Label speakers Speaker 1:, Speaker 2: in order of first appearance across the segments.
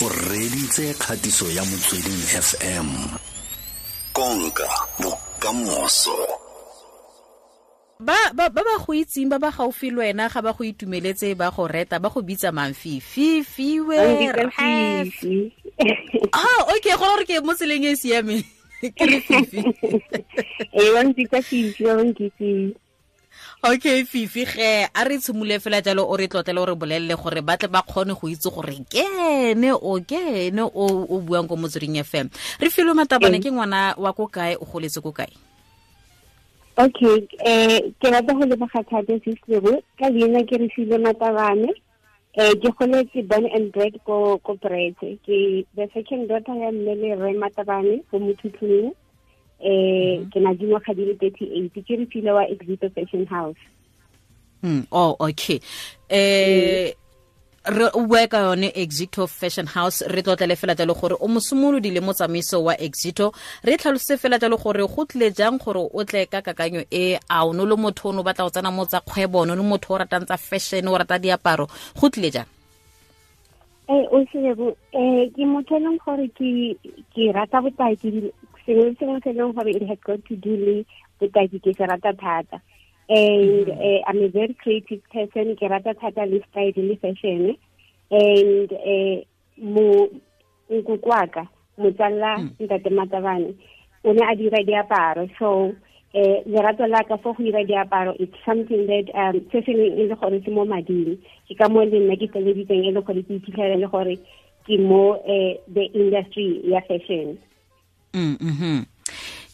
Speaker 1: o reditse kgatiso ya motsweding fm konka bokamoso.
Speaker 2: Ba ba ba ba go itseng ba ba gaufi le wena ga ba go itumeletse ba go reta ba go bitsa mamfi fifiwe ah okay go re ke mo tseleng e siameng ke le fifi.
Speaker 3: E fifi wa nkitse
Speaker 2: okay fifi ge a re tshimole fela jalo o re tlotlele o re bolelele gore ba tle ba kgone go itse gore ke ene o kene o o buang ko motsweding fm re filo matabane ke ngwana wa ko kae? O goletse ko kae?
Speaker 3: Okay um ke rata go leboga thata sislebo ka leina ke re filo matabane. Um ke goletse born and bred ko ko brete ke the second daughter ya mme le re matabane go mothutlung eh ke na dingwaga di le thirty eight ke re file wa exito fashion house.
Speaker 2: Mm oh okay. Eh re bua ka yone exito fashion house re tlotlele fela jalo gore o mosimolodile le motsamaiso wa exito re tlhalose fela jalo gore go tlile jang gore o tle ka kakanyo e a o no le motho o ne o batla go tsena mo tsa kgwebo o ne le motho o ratang tsa fashion o rata diaparo. Go tlile jang?
Speaker 3: E o selebo e ke motho e leng gore ke ke rata botaki sengwe sengwe se leng gore it has got to do le botaki ke se rata thata. And uh, I'm a very creative person ke rata thata le style le fashion. And uh, mo nkukwaka motsalla
Speaker 2: Mm.
Speaker 3: ntate matabane o ne a dira diaparo. So eh lerato la ka for go dira diaparo it's something that um se se e le gore se mo mading. Ke ka mo le nna ke feleditseng e le gore ke iphitlhela le gore ke mo eh the industry ya fashion
Speaker 2: mm mhm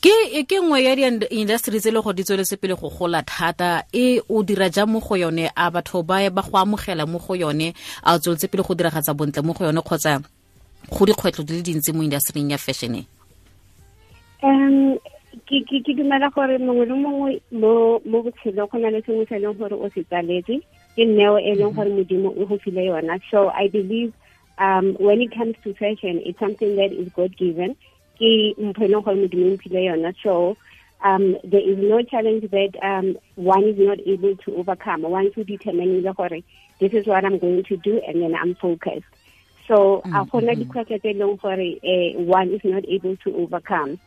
Speaker 2: ke ke nngwe ya di-industry tse e le gore di tsweletse pele go gola thata e o dira jang mo go yone a batho ba ba go amogela mo go yone a o tsweletse pele go diragatsa bontle mo go yone kgotsa go dikgwetlho di le dintsi mo industryng ya fashion
Speaker 3: um ke dumela gore mongwe le mongwe mo mo botshelong go na le sengwe se e leng gore o se tsaletse ke nneo e leng gore modimo o go file yona. So i believe um when it comes to fashion it's something that is god given ke mpho e leng gore modimo mphile yona. So um there is no challenge that um one is not able to overcome. Once you determine gore this is what i'm going to do and then i'm focused. So a gona dikgwetlho tse e leng gore eh, one is not able to overcome.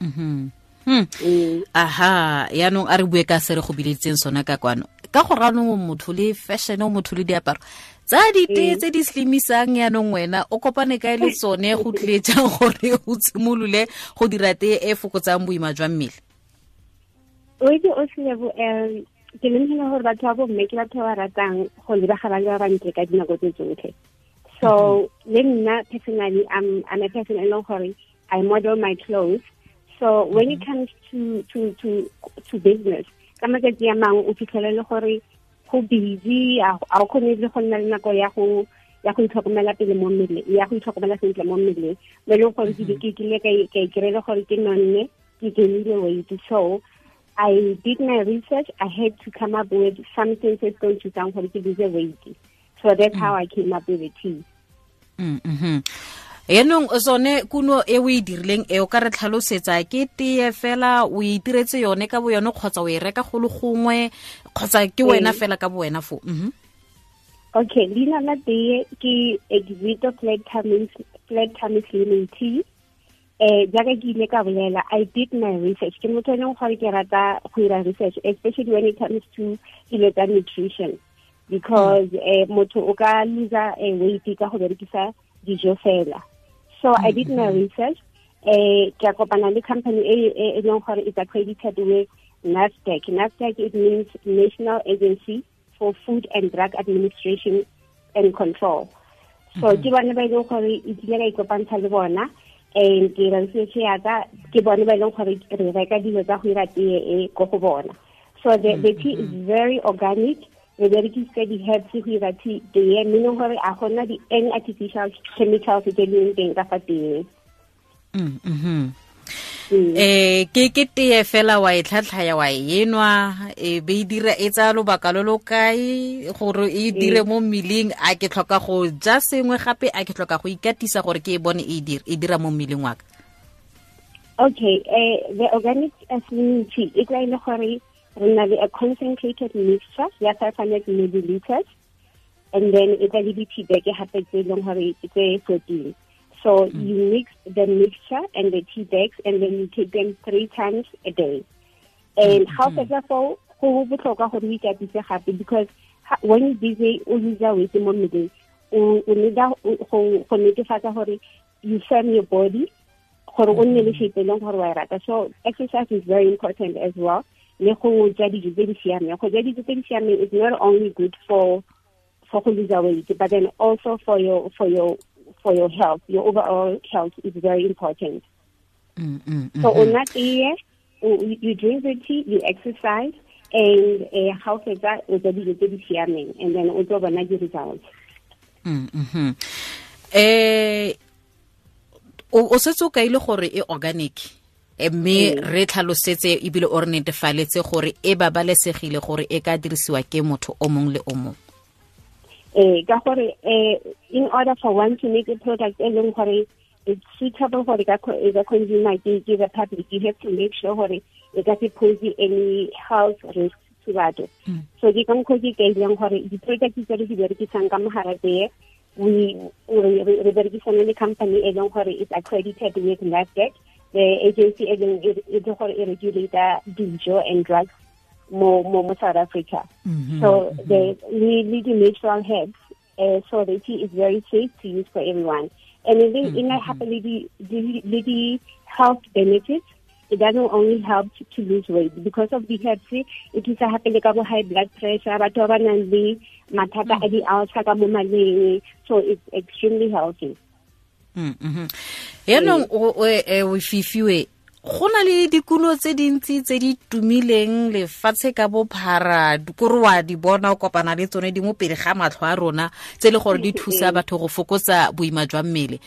Speaker 2: Mhm Hmm.
Speaker 3: mm.
Speaker 2: aha yaanong a re bue ka se re go biletseng sona ka kwano ka go ranong motho le fashion o motho le diaparo tsa ditee tse di slimisang yaanong wena o kopane kae le tsone go tlile jang gore o tshimolole go dira tee e fokotsang boima jwa mmele?
Speaker 3: Oetse o selebo um ke lemogela gore batho ba bomme ke batho ba ba ratang go lebagala le ba bantle ka dinako tse tsotlhe. So le nna personally I'm, I'm a person e leng gore I model my clothes. So when it comes to to to to business ka a mangwe o fitlhele le gore go busy a o kgone le go nna le nako ya go ya go itlhokomela pele mo mmeleng ya go itlhokomela sentle mo mmeleng mo e leng gore ke kile ka ikry-le gore ke nonne ke weight so I did my research. I had to come up with something that's going to sound is a weight. So that's how I came up with the tea.
Speaker 2: mhm yaanong sone kuno e o e dirileng e o ka re tlhalosetsa ke tee fela o itiretse yone ka bo yone kgotsa o e reka go le gongwe kgotsa ke wena fela ka bo wena fo mhm
Speaker 3: Okay, Lina la tee ke Exito Flat Tummy Flat Tummy Slimming Tea. Eh jaaka ke ile ka bolela I did my research. Ke motho e gore ke rata go dira research especially when it comes to dilo tsa nutrition because eh motho o ka lose eh, weight ka go berekisa dijo fela. So I mm, did my mm. research. Eh ke a kopana le company e e- e leng gore is accredited with NAFDAC. NAFDAC it means National Agency for Food and Drug Administration and Control. So mm-hmm. ke bone ba e leng gore e kile ka ikopantsha le bona and ke research ya ka ke bone ba e leng gore re reka dilo tsa go dira tee e ko go bona. So the, the mm, tea is very organic. Re berekisitse di-herbs go dira tea tee meaning gore a gona di any artificial chemicals tse di leng teng ka fa teng.
Speaker 2: Mm,
Speaker 3: Mm.
Speaker 2: eh ke ke tee fela wa e tlhatlhaya wa e enwa e be e dira e tsaya lobaka lo lo kae gore e dire mo mmeleng a ke tlhoka go ja sengwe gape a ke tlhoka go ikatisa gore ke e bone e dira e dira mo mmeleng wa ka
Speaker 3: Okay, uh, the organic tea, e tla ile gore re na le a concentrated mixture ya 500 milliliters and then e tla le di-tea bag gape tse e leng gore tse fourteen so mm. you mix the mixture and the tea bags and then you take them three times a day. And how mm -hmm. fetsa fo go botlhokwa gore o ikatise gape because when you busy o lose weight mo mmeleng o need go netefatsa gore you firm your body gore o nne le shape e leng gore wa e rata. So exercise is very important as well le go ja dijo tse di siameng. Go ja dijo tse di siameng is not only good for for go lose weight but then also for your for your for your health. Your overall health is very important.
Speaker 2: Mm -hmm.
Speaker 3: so o nna teye you drink the tea you exercise and eh ga o fetsa o ja dijo tse di siameng and then o tlo bona di-results.
Speaker 2: Mm -hmm. eh o setse o kaile gore e organic mme re tlhalosetse ebile o re netefaletse gore e babalesegile gore e ka dirisiwa ke motho o mongwe le o mongwe
Speaker 3: eh ka gore eh in order for one to make a product e leng gore it's suitable for the consumer ke the public you have to make sure gore e ka se pose any health risk to batho. So ke ka mokgwa ke kaileng gore di-product tse re di berekisang ka mogara tee we re berekisana le company e leng gore is accredited with NAFDAC the agency e le gore e regulator dijo and drugs mo mo mo South Africa. So the we need natural herbs uh, so the tea is very safe to use for everyone. And it mm -hmm. happen the, the, the health benefits. It doesn't only help to, to lose weight. Because of the herbs it is happe le ka bo high blood pressure batho ba nang le mathata a di-ulcer ka mo maleng so it's extremely healthy
Speaker 2: yaanong o fifiwe go na le dikuno tse dintsi tse di tumileng lefatshe ka bophara kore wa di bona o kopana le tsone di mo pele ga matlho a rona tse le gore di thusa batho go fokotsa boima jwa mmele.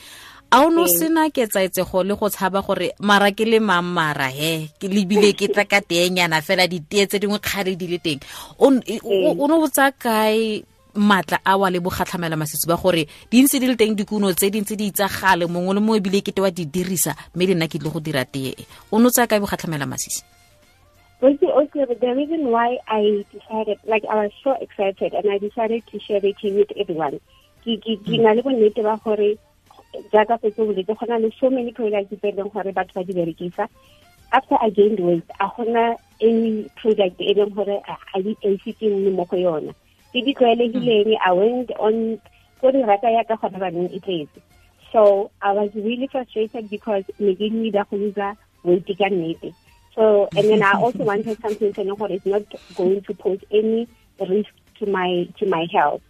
Speaker 2: A o no sena ketsaetsego le go tshaba gore mara ke le mammara he? Ke lebile ke tla ka teenyana fela ditee tse dingwe kgale di le teng. O no botsa kae matla a wa le bogatlhamela masisi ba gore di ntse di le teng dikuno tse dintse di itsagale mongwe le mongwe ebile kete wa di dirisa mme le nna ke tle go dira tee o no tsaya kae bogatlhamela masisi
Speaker 3: Okay, the reason why I decided, like, I was so excited and I decided to share it with everyone. Ke na le bonnete ba gore jaaka fetse boletse go na le so many products tse e leng gore batho ba di berekisa after I gained weight a gona any product e leng gore a di ise mo go yona ke di tlwaelegileng i went on ko di rata ya ka gona baneng e tletse. So i was really frustrated because ne ke need go lose weight ka nnete. So and then i also wanted something to know is not going to pose any risk to my to my health.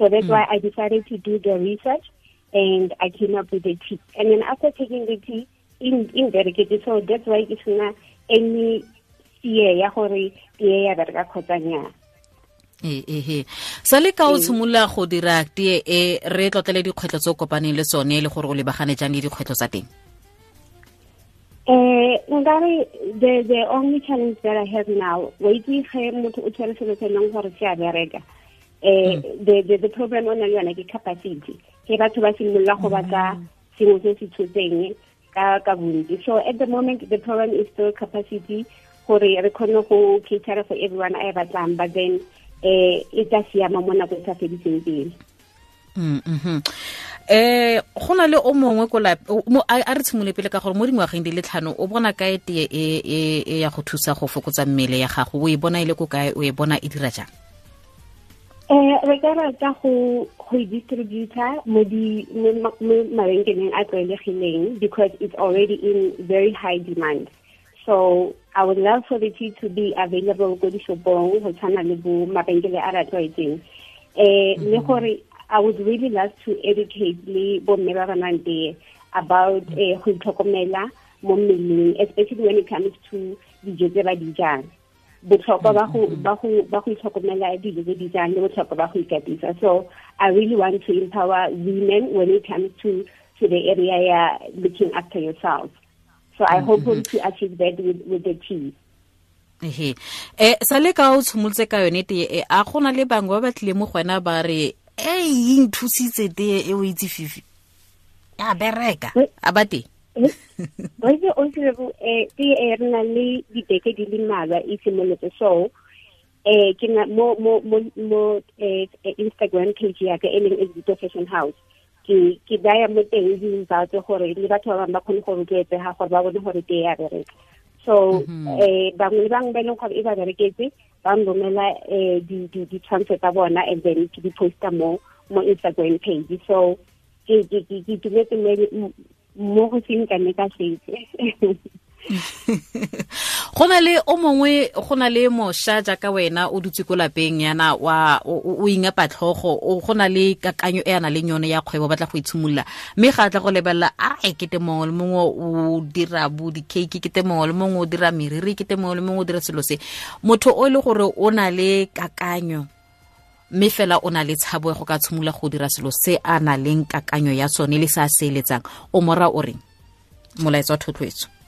Speaker 3: So that's mm. why i decided to do the research and I came up with the tea. And then after taking the tea, in in berekete so that's why ke sena any fear ya gore tee ya bereka kgotsa nnyaa
Speaker 2: ehe sa le ka o tshimolola go dira tee e re tlotlele dikgwetlho tse o kopaneng le tsone le gore o lebagane jang le dikgwetlho tsa teng?
Speaker 3: Eh nkare the the only challenge that i have now wa itse ge motho o tshwere selo se leng gore se a bereka. Eh the the problem o nang le yona ke capacity. Ke batho ba simolola go batla sengwe se se tshotseng ka ka bontsi. So at the moment the problem is still capacity gore re kgone go cater for everyone a e batlang but then eh e tla siama mo nako e sa fediseng pele
Speaker 2: eh go na le o mongwe ko a re tshimole pele ka gore mo dingwageng di le tlhano o bona kae tee e ya go thusa go fokotsa mmele ya gago? O e bona e le ko kae? O e bona e dira jang?
Speaker 3: Eh re ka rata go go distributor mo di mo mabenkeleng a tlwaelegileng because it's already in very high demand so i would love for the tea to be available go dishopong go tshwana le bo mabenkele a re tlwaetseng. Eh le gore i would really love to educate le bomme ba banang tee about eh go itlhokomela mo mmeleng especially when it comes to dijo tse ba di jang. Botlhokwa ba go ba go ba go itlhokomela dilo tse di jang le botlhokwa ba go ikatisa. So i really want to empower women when it comes to to the area ya looking after yourself so i hope mm -hmm. to achieve that with, with the team
Speaker 2: ehe. Eh sa le ka o tshimolotse ka yone tee e a gona le bangwe ba batlile mo gona ba re e e nthusitse tee e o itse fifi. Ya bereka a ba teng.
Speaker 3: Rooibos o se bo eh tee e re na le dibeke di le mmalwa e simolotse. So eh ke mo mo mo mo eh, Instagram page ya ka e leng Exito Fashion House ke ke daya mo teng di ntsa tse gore le batho ba bangwe ba kgone go rotloetsega gore ba bone gore te ya bereka so eh bangwe le bangwe ba e leng gore e ba bereketse ba nromela eh di di di transfer tsa bona and then ke di posta mo mo Instagram page so ke ke ke ke tumetse mo go seng ka ne ka setse
Speaker 2: go na le o mongwe go na le mošwa jaaka wena o dutse ko lapeng yana wa o ingapa tlhogo go na le kakanyo e ana le yone ya kgwebo batla go itshimolola. Mme ga a tla go lebelela a kete mongwe le mongwe o dira bo di-cake kete mongwe le mongwe o dira meriri kete mongwe le mongwe o dira selo se. Motho o e le gore o na le kakanyo mme fela o na le tshabo go ka tshimola go dira selo se a na leng kakanyo ya sone le se a seeletsang o mora o reng? Molaetsa wa thotloetso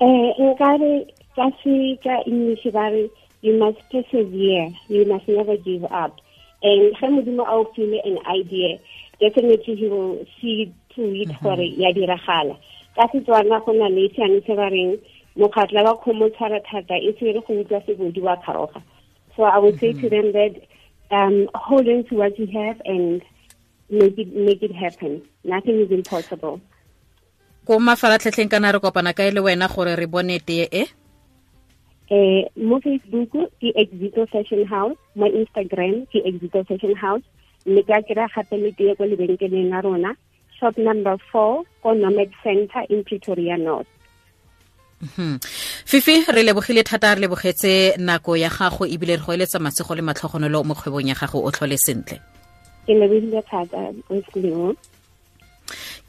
Speaker 3: Eh, nkare ka se ka English ba re you must persevere, you must never give up. And ge modimo a o file an idea, definitely he will see to it gore ya diragala. Ka Setswana go na le seane se ba reng mokgatla wa kgomo tshwara thata e se re go utlwa sebodi wa kgaroga. So I would say to them that um, hold on to what you have and make it make it happen. Nothing is impossible.
Speaker 2: Ko mafaratlhatlheng kana re kopana ka e le wena gore re bone tee e?
Speaker 3: Eh mo Facebook ke Exito Fashion House mo Instagram ke Exito Fashion House. Le ka kry gape le tee ko lebenkeleng la rona. Shop number four ko Nomad Center in Pretoria North.
Speaker 2: Hmm. fifi re lebogile thata re lebogetse nako ya gago ebile re go eletsa masego le matlhogonolo mo kgwebong ya gago o tlhole sentle.
Speaker 3: Ke lebogile thata wesley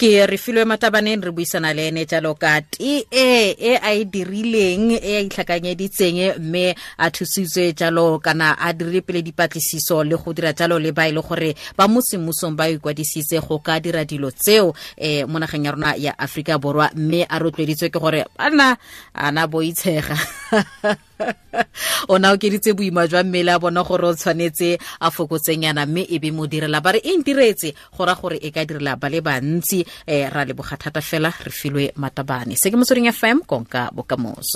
Speaker 2: ke re filwe matabaneng re buisana le ene jalo ka tee e a e dirileng e a itlhakanyeditseng mme a thusitswe jalo kana a dirile pele dipatlisiso le go dira jalo le ba e le gore ba mo semmusong ba ikwadisitse go ka dira dilo tseo um mo nageng ya rona ya aforika borwa mme a rotloeditswe ke gore bana ana boitshega. O na okeditse boima jwa mmele a bona gore o tshwanetse a fokotsenyana mme e be mo direla ba re e ntiretse go ra gore e ka direla ba le bantsi um ra leboga thata fela re filwe matabane. Se ke motsweding fm konka bokamoso